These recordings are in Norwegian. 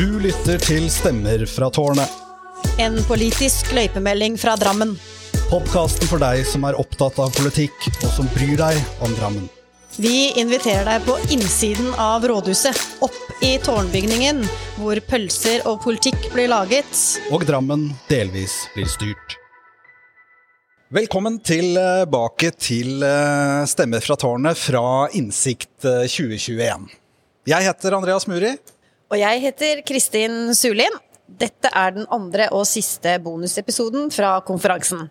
Du lytter til Stemmer fra tårnet. En politisk løypemelding fra Drammen. Podkasten for deg som er opptatt av politikk, og som bryr deg om Drammen. Vi inviterer deg på innsiden av rådhuset, opp i tårnbygningen, hvor pølser og politikk blir laget. Og Drammen delvis blir styrt. Velkommen tilbake til eh, Stemmer fra tårnet fra Innsikt eh, 2021. Jeg heter Andreas Muri. Og jeg heter Kristin Sulin. Dette er den andre og siste bonusepisoden fra konferansen.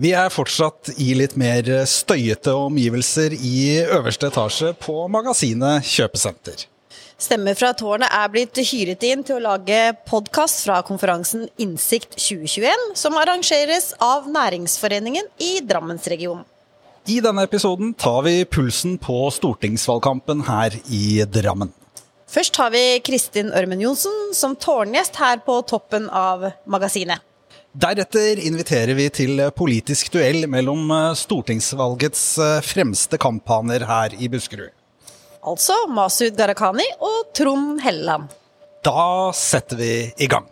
Vi er fortsatt i litt mer støyete omgivelser i øverste etasje på magasinet Kjøpesenter. Stemmer fra tårnet er blitt hyret inn til å lage podkast fra konferansen Innsikt 2021, som arrangeres av Næringsforeningen i Drammensregionen. I denne episoden tar vi pulsen på stortingsvalgkampen her i Drammen. Først har vi Kristin Ørmen Johnsen som tårngjest her på toppen av magasinet. Deretter inviterer vi til politisk duell mellom eh, stortingsvalgets eh, fremste kamphaner her i Buskerud. Altså Masud Gharahkhani og Trond Helleland. Da setter vi i gang.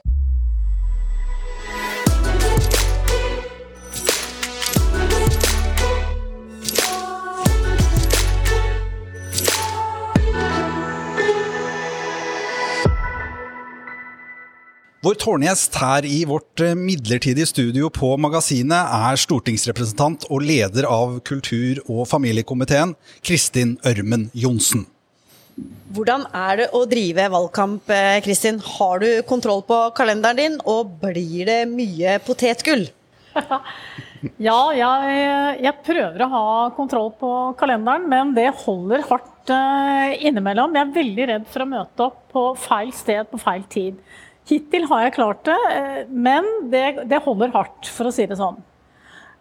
Vår tårngjest her i vårt eh, midlertidige studio på magasinet er stortingsrepresentant og leder av kultur- og familiekomiteen, Kristin Ørmen Johnsen. Hvordan er det å drive valgkamp, eh, Kristin? Har du kontroll på kalenderen din, og blir det mye potetgull? Ja, jeg, jeg, prøver å ha kontroll på kalenderen, men det holder hardt uh, innimellom. Jeg er veldig redd for å møte opp på feil sted på feil tid. Hittil har jeg klart det, uh, men det, det, holder hardt, for å si det sånn.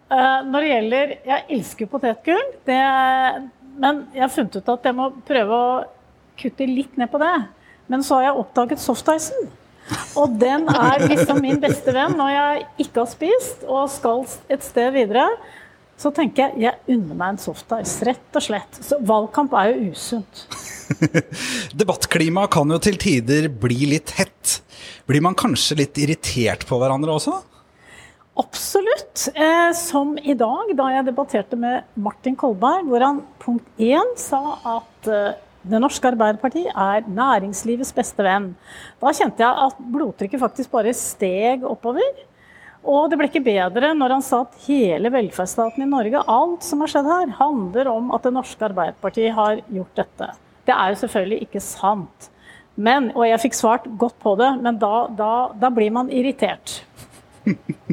Uh, når det gjelder Jeg elsker potetgull, det, men jeg har funnet ut at jeg må prøve å kutte litt ned på det. Men så har jeg oppdaget softicen. Og den er liksom min beste venn når jeg ikke har spist og skal et sted videre. Så tenker jeg jeg unner meg en softice, rett og slett. Så valgkamp er jo usunt. Debattklimaet kan jo til tider bli litt hett. Blir man kanskje litt irritert på hverandre også? Absolutt. Eh, som i dag, da jeg debatterte med Martin Kolberg, hvor han punkt én sa at eh, det norske Arbeiderparti er næringslivets beste venn. Da kjente jeg at blodtrykket faktisk bare steg oppover. Og det ble ikke bedre når han sa at hele velferdsstaten i Norge, alt som har skjedd her, handler om at det norske Arbeiderpartiet har gjort dette. Det er jo selvfølgelig ikke sant. Men, og jeg fikk svart godt på det, men da, da, da blir man irritert.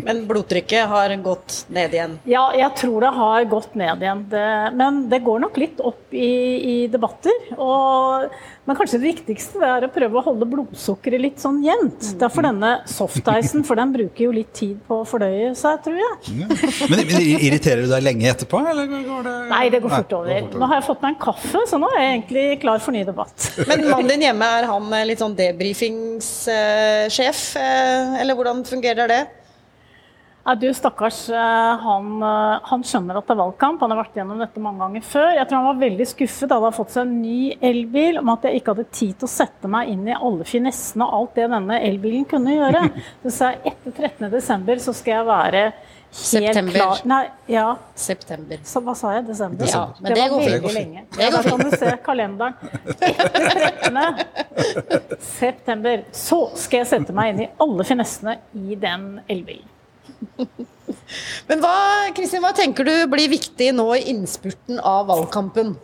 Men blodtrykket har gått ned igjen? Ja, jeg tror det har gått ned igjen. Det, men det går nok litt opp i, i debatter. Og, men kanskje det viktigste er å prøve å holde blodsukkeret litt sånn jevnt. Derfor denne softicen, for den bruker jo litt tid på å fordøye seg, tror jeg. Ja. Men, men, Irriterer du deg lenge etterpå, eller går det Nei, det går fort over. Nå har jeg fått meg en kaffe, så nå er jeg egentlig klar for ny debatt. Men mannen din hjemme, er han litt sånn debrifingssjef, eller hvordan fungerer det? Ja, du stakkars, han, han, skjønner at det er valgkamp. Han har vært gjennom dette mange ganger før. Jeg tror han var veldig skuffet da han hadde fått seg en ny elbil, om at jeg ikke hadde tid til å sette meg inn i alle finessene og alt det denne elbilen kunne gjøre. Så sa jeg etter 13.12. så skal jeg være helt September. klar Nei, ja. September. Så, hva sa jeg? Desember? Ja, men det, det var går veldig lenge. Ja, da kan du se kalenderen. Etter 13. september så skal jeg sette meg inn i alle finessene i den elbilen. Men hva, Kristin, hva tenker du blir viktig nå i innspurten av valgkampen?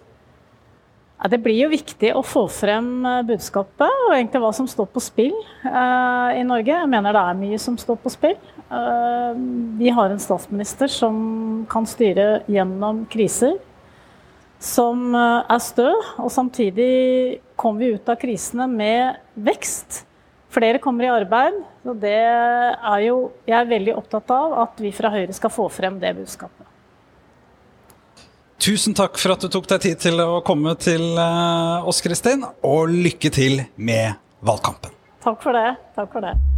Ja, det blir jo viktig å få frem budskapet og egentlig hva som står på spill uh, i Norge. Jeg mener det er mye som står på spill. Uh, vi har en statsminister som kan styre gjennom kriser. Som uh, er stø, og samtidig kommer vi ut av krisene med vekst. Flere kommer i arbeid. og det er jo, Jeg er veldig opptatt av at vi fra Høyre skal få frem det budskapet. Tusen takk for at du tok deg tid til å komme til oss, Kristin. Og lykke til med valgkampen. Takk for det. Takk for det.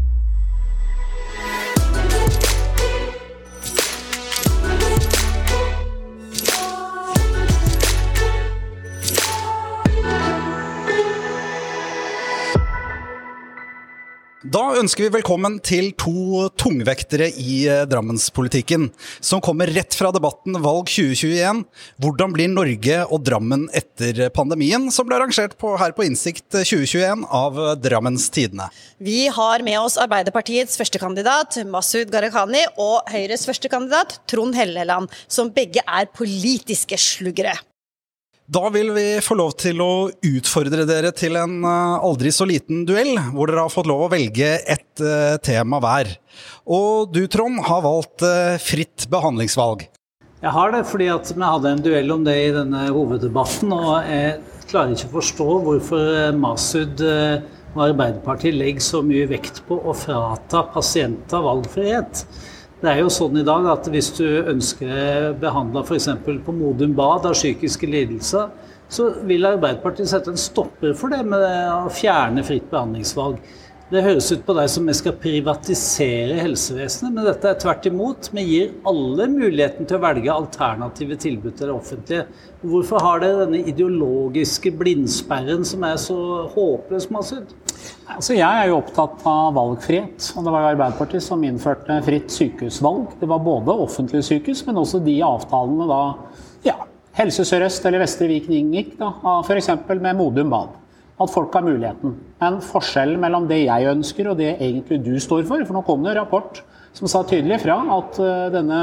Da ønsker vi velkommen til to tungvektere i eh, Drammenspolitikken, som kommer rett fra debatten Valg 2021. Hvordan blir Norge og Drammen etter pandemien, som ble arrangert på, her på Innsikt 2021 av Drammens Tidende. Vi har med oss Arbeiderpartiets førstekandidat Masud Gharahkhani og Høyres førstekandidat Trond Helleland, som begge er politiske sluggere. Da vil vi få lov til å utfordre dere til en eh, aldri så liten duell, hvor dere har fått lov å velge ett uh, tema hver. Og du, Trond, har valgt uh, fritt behandlingsvalg. Jeg har det fordi at vi hadde en duell om det i denne hoveddebatten, og jeg klarer ikke å forstå hvorfor Masud og Arbeiderpartiet legger så mye vekt på å frata pasienter valgfrihet. Det er jo sånn i dag at hvis du ønsker behandla f.eks. på Modum Bad av psykiske lidelser, så vil Arbeiderpartiet sette en stopper for det med å fjerne fritt behandlingsvalg. Det høres ut på deg som vi skal privatisere helsevesenet, men dette er tvert imot. Vi gir alle muligheten til å velge alternative tilbud til det offentlige. Hvorfor har dere denne ideologiske blindsperren som er så håpløs, massiv? Altså, jeg er jo opptatt av valgfrihet. og Det var jo Arbeiderpartiet som innførte fritt sykehusvalg. Det var både offentlige sykehus, men også de avtalene da ja, Helse Sør-Øst eller Vestre Viken inngikk, f.eks. med Modum Bad at folk har muligheten. Men forskjellen mellom det jeg ønsker og det egentlig du står for For nå kom det en rapport som sa tydelig fra at eh, denne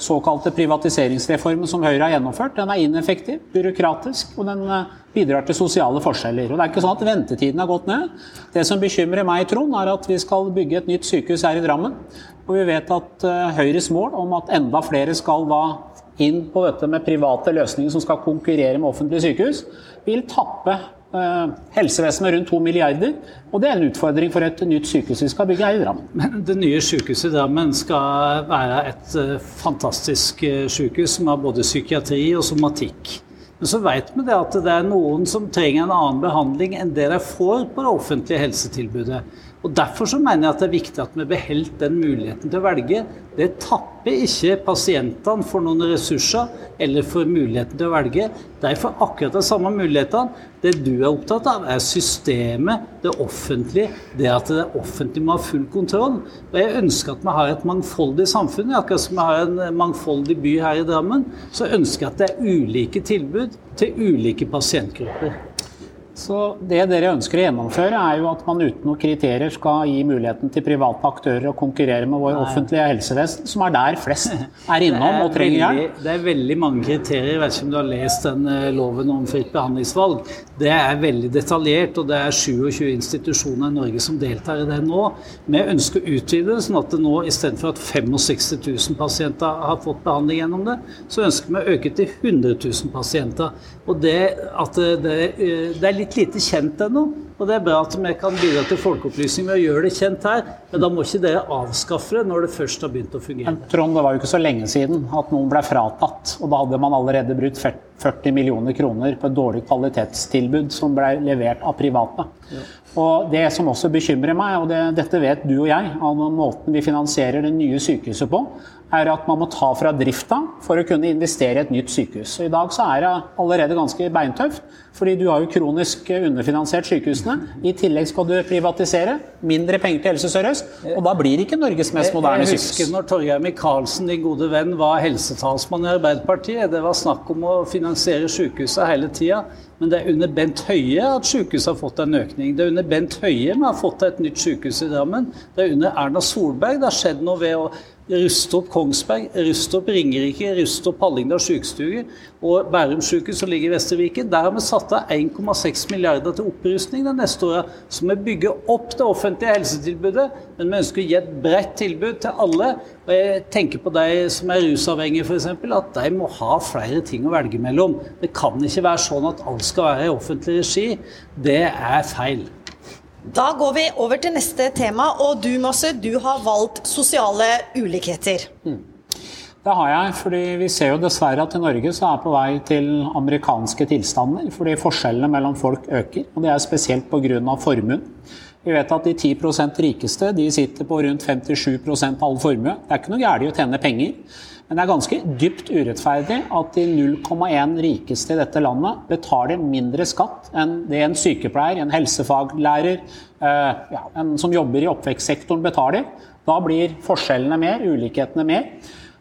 såkalte privatiseringsreformen som Høyre har gjennomført, den er ineffektiv, byråkratisk, og den eh, bidrar til sosiale forskjeller. Og det er ikke sånn at ventetiden har gått ned. Det som bekymrer meg, Trond, er at vi skal bygge et nytt sykehus her i Drammen. Og vi vet at eh, Høyres mål om at enda flere skal da inn på dette med private løsninger som skal konkurrere med offentlige sykehus, vil tappe helsevesenet rundt 2 milliarder. Og det er en utfordring for et nytt sykehus vi skal bygge her i Drammen. Men det nye sykehuset i Drammen skal være et eh, fantastisk eh, sykehus som har både psykiatri og somatikk. Men så vet vi det at det er noen som trenger en annen behandling enn det de får på det offentlige helsetilbudet. Og Derfor så mener jeg at det er viktig at vi beholder den muligheten til å velge. Det tapper ikke pasientene for noen ressurser eller for muligheten til å velge. De får akkurat de samme mulighetene. Det du er opptatt av, er systemet, det offentlige. Det at det offentlige må ha full kontroll. Og Jeg ønsker at vi har et mangfoldig samfunn. Akkurat som vi har en mangfoldig by her i Drammen, så ønsker jeg at det er ulike tilbud til ulike pasientgrupper. Så Det dere ønsker å gjennomføre, er jo at man uten noen kriterier skal gi muligheten til private aktører å konkurrere med vår Nei. offentlige helsevesen, som er der flest er innom og trenger hjelp. Det er veldig mange kriterier. Jeg vet ikke om du har lest den eh, loven om fritt behandlingsvalg. Det er veldig detaljert, og det er 27 institusjoner i Norge som deltar i det nå. Vi ønsker å utvide det, sånn at det nå istedenfor at 65 000 pasienter har fått behandling gjennom det, så ønsker vi å øke til 100 000 pasienter. Og det, det, det, det er litt litt lite kjent ennå. Og det er bra at vi kan bidra til folkeopplysning ved å gjøre det kjent her. Men da må ikke dere avskaffe det når det først har begynt å fungere. Men Trond, det var jo ikke så lenge siden at noen ble fratatt. Og da hadde man allerede brutt 40 millioner kroner på et dårlig kvalitetstilbud som ble levert av private. Ja. Og Det som også bekymrer meg, og det, dette vet du og jeg, av måten vi finansierer det nye sykehuset på, er at man må ta fra drifta for å kunne investere i et nytt sykehus. Og I dag så er det allerede ganske beintøft, fordi du har jo kronisk underfinansiert sykehusene. I tillegg skal du privatisere. Mindre penger til Helse Sør-Øst. Og da blir det ikke Norges mest moderne sykehus. Jeg husker når Torgeir Micaelsen, din gode venn, var helsetalsmann i Arbeiderpartiet. Det var snakk om å finansiere sykehusene hele tida. Men det er under Bent Høie at sykehuset har fått en økning. Det er under Bent Høie vi har fått et nytt sykehus i Drammen. Det er under Erna Solberg det har skjedd noe ved å ruste opp Kongsberg, ruste opp Ringerike, ruste opp Hallingdal sykestue og Bærum sykehus som ligger i Vestre Viken. Der har vi satt av 1,6 milliarder til opprustning de neste åra. Så vi bygger opp det offentlige helsetilbudet, men vi ønsker å gi et bredt tilbud til alle. Og jeg tenker på de som er rusavhengige f.eks., at de må ha flere ting å velge mellom. Det kan ikke være sånn at alt skal være i offentlig regi. Det er feil. Da går vi over til neste tema, og du Masse, du har valgt sosiale ulikheter. Mm. Det har jeg, fordi vi ser jo dessverre at i Norge så er på vei til amerikanske tilstander. Fordi forskjellene mellom folk øker, og det er spesielt pga. formuen. Vi vet at de 10% rikeste de sitter på rundt 57 av all formue. Det er ikke noe galt i å tjene penger. Men det er ganske dypt urettferdig at de 0,1 rikeste i dette landet betaler mindre skatt enn det en sykepleier, en helsefaglærer, eh, ja, en som jobber i oppvekstsektoren betaler. Da blir forskjellene mer, ulikhetene mer.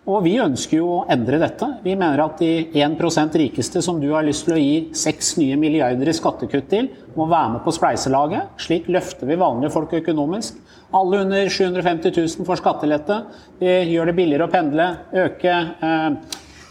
Og vi ønsker jo å endre dette. Vi mener at de 1% rikeste som du har lyst til å gi seks nye milliarder i skattekutt til, må være med på spleiselaget. Slik løfter vi vanlige folk økonomisk. Alle under 750 000 får skattelette. Vi gjør det billigere å pendle. Øke eh,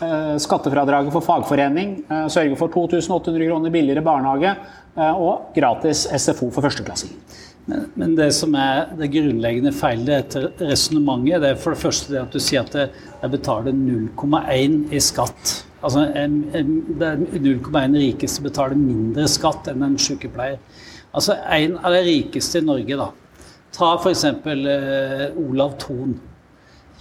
eh, skattefradraget for fagforening. Eh, sørge for 2800 kroner billigere barnehage. Eh, og gratis SFO for førsteklassinger. Men, men, det som er det grunnleggende feilet etter resonnementet, det er for det første det at du sier at jeg betaler 0,1 i skatt. Altså 0,1 rikeste betaler mindre skatt enn en sykepleier. Altså en av de rikeste i Norge, da. Ta f.eks. Eh, Olav Thon.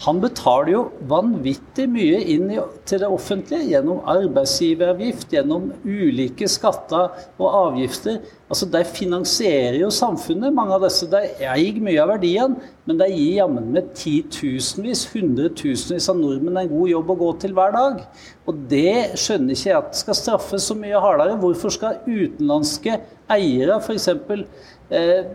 Han betaler jo vanvittig mye inn til det offentlige gjennom arbeidsgiveravgift, gjennom ulike skatter og avgifter. Altså, De finansierer jo samfunnet, mange av disse. De eier mye av verdiene, men de gir jammen med titusenvis, hundretusenvis av nordmenn en god jobb å gå til hver dag. Og det skjønner ikke jeg at skal straffes så mye hardere. Hvorfor skal utenlandske eiere f.eks. Eh,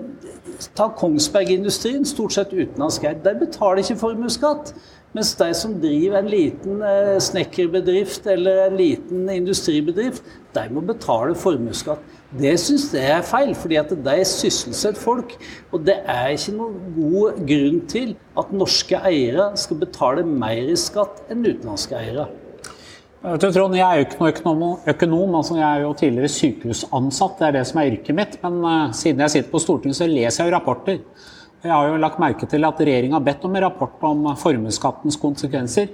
ta Kongsberg-industrien, stort sett utenlandsk eid. De betaler ikke formuesskatt. Mens de som driver en liten eh, snekkerbedrift eller en liten industribedrift, de må betale formuesskatt. Det syns jeg er feil, fordi at de sysselsetter folk. Og det er ikke noen god grunn til at norske eiere skal betale mer i skatt enn utenlandske eiere. Trond, jeg er jo ikke noe økonom, økonom altså jeg er jo tidligere sykehusansatt, det er det som er yrket mitt. Men uh, siden jeg sitter på Stortinget, så leser jeg jo rapporter. Jeg har jo lagt merke til at regjeringa har bedt om en rapport om formuesskattens konsekvenser.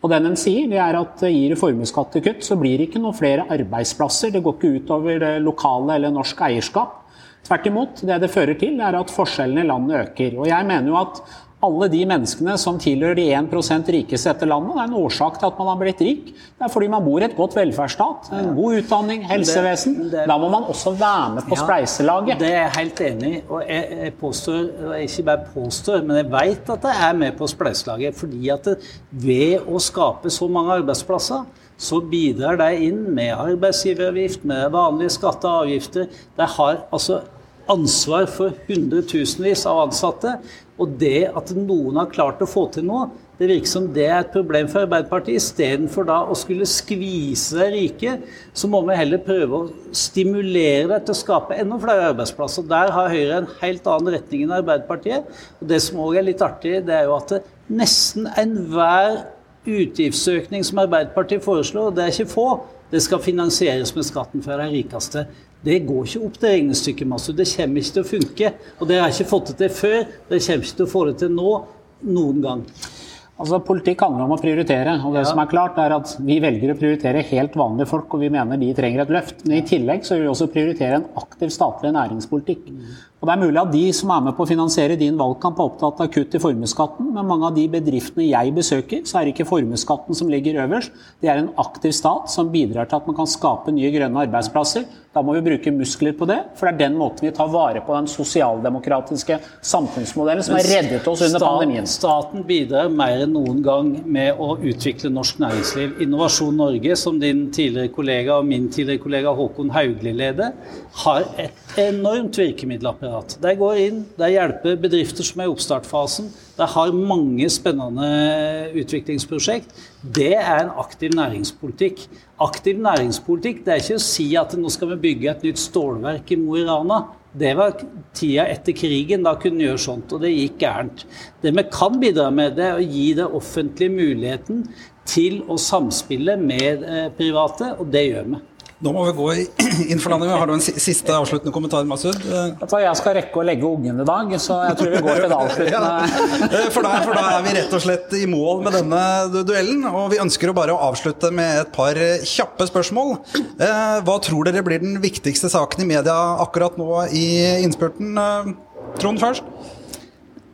Og det den sier, det er at gir formelskatt til kutt, så blir det ikke noen flere arbeidsplasser. Det går ikke utover det lokale eller norsk eierskap. Tvert imot, det det fører til, er at forskjellene i landet øker. Og jeg mener jo at alle de menneskene som tilhører de 1 rikeste etter landet. Det er en årsak til at man har blitt rik. Det er fordi man bor i et godt velferdsstat, en god utdanning, helsevesen. Det, det, da må man også være med på ja, spleiselaget. Det er jeg helt enig i. Og jeg, jeg påstår, ikke bare påstår, men jeg vet at jeg er med på spleiselaget. Fordi at det, ved å skape så mange arbeidsplasser, så bidrar de inn med arbeidsgiveravgift, med vanlige skatter og avgifter. De har altså ansvar for hundretusenvis av ansatte. Og det at noen har klart å få til noe, det virker som det er et problem for Arbeiderpartiet. Istedenfor da å skulle skvise de rike, så må vi heller prøve å stimulere det til å skape enda flere arbeidsplasser. Der har Høyre en helt annen retning enn Arbeiderpartiet. Og det som òg er litt artig, det er jo at nesten enhver utgiftsøkning som Arbeiderpartiet foreslår, og det er ikke få, det skal finansieres med skatten fra de rikeste. Det går ikke opp, det regnestykket. Masse. Det kommer ikke til å funke. Og det har ikke fått det til før. Det kommer ikke til å få det til nå noen gang. Altså, Politikk handler om å prioritere. og det ja. som er klart er at Vi velger å prioritere helt vanlige folk, og vi mener de trenger et løft. Men i tillegg så vil vi også prioritere en aktiv statlig næringspolitikk. Og Det er mulig at de som er med på å finansiere din valgkamp, er opptatt av kutt i formuesskatten, men mange av de bedriftene jeg besøker, så er det ikke formuesskatten som ligger øverst. Det er en aktiv stat som bidrar til at man kan skape nye grønne arbeidsplasser. Da må vi bruke muskler på det, for det er den måten vi tar vare på den sosialdemokratiske samfunnsmodellen som har reddet oss under pandemien. Staten bidrar mer enn noen gang med å utvikle norsk næringsliv. Innovasjon Norge, som din tidligere kollega og min tidligere kollega Håkon Haugli leder, har et enormt virkemiddelapparat apparat. De går inn, de hjelper bedrifter som er i oppstartfasen. De har mange spennende utviklingsprosjekt. Det er en aktiv næringspolitikk. Aktiv næringspolitikk det er ikke å si at nå skal vi bygge et nytt stålverk i Mo i Rana. Det var tida etter krigen. Da kunne vi gjøre sånt, og det gikk gærent. Det vi kan bidra med, det er å gi det offentlige muligheten til å samspille med eh, private, og det gjør vi. Nå må vi gå inn for landet. Har du en siste avsluttende kommentar, Masud? Jeg skal rekke å legge ungen i dag, så jeg tror vi går til det avsluttende. Ja, for, da, for da er vi rett og slett i mål med denne duellen. Og vi ønsker å bare å avslutte med et par kjappe spørsmål. Eh, hva tror dere blir den viktigste saken i media akkurat nå i innspurten? Eh, Trond først?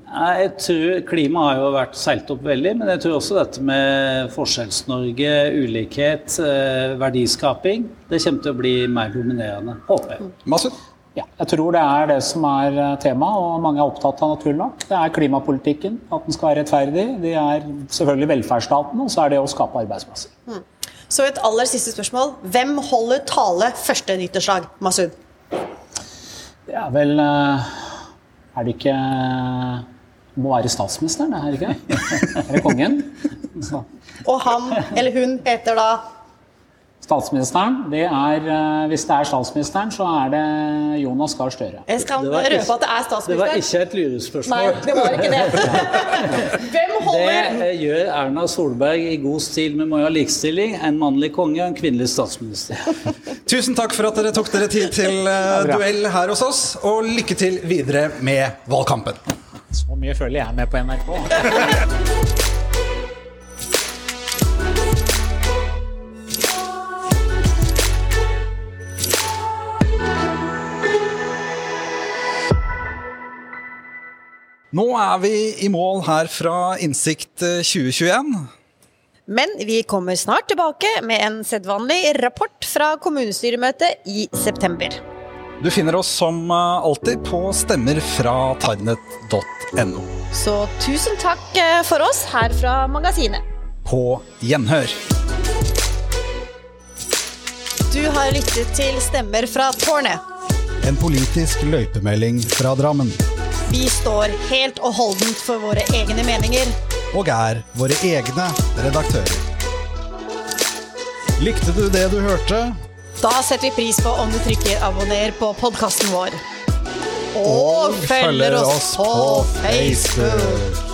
Jeg tror Klima har jo vært seilt opp veldig, men jeg tror også dette med Forskjells-Norge, ulikhet, eh, verdiskaping, det kommer til å bli mer dominerende, håper jeg. Masud? Ja, jeg tror det er det som er eh, tema, og mange er opptatt av naturlig nok. Det er klimapolitikken, at den skal være rettferdig. Det er selvfølgelig velferdsstaten, og så er det å skape arbeidsplasser. Så et aller siste spørsmål. Hvem holder tale første nyttårsdag, Masud? Det er vel eh, Er det ikke må være statsministeren, er det ikke? Er det kongen? Så. Og han eller hun heter da Statsministeren, det er eh, Hvis det er statsministeren, så er det Jonas Gahr Støre. Jeg skal røpe at det er Det var statsministeren. ikke et Nei, det var ikke det. Hvem holder Det eh, gjør Erna Solberg i god stil. Vi må jo ha likestilling. En mannlig konge og en kvinnelig statsminister. Tusen takk for at dere tok dere tid til eh, duell her hos oss, og lykke til videre med valgkampen. Så mye føler jeg med på NRK. Nå er vi i mål her fra Innsikt eh, 2021. Men vi kommer snart tilbake med en sedvanlig rapport fra kommunestyremøtet i september. Du finner oss som eh, alltid på stemmer fra tarnet.no. Så tusen takk eh, for oss her fra magasinet. På gjenhør. Du har lyttet til Stemmer fra tårnet. En politisk løypemelding fra Drammen. Vi står helt og holdent for våre egne meninger. Og er våre egne redaktører. Likte du det du hørte? Da setter vi pris på om du trykker abonner på podkasten vår. Og, følger oss på Facebook.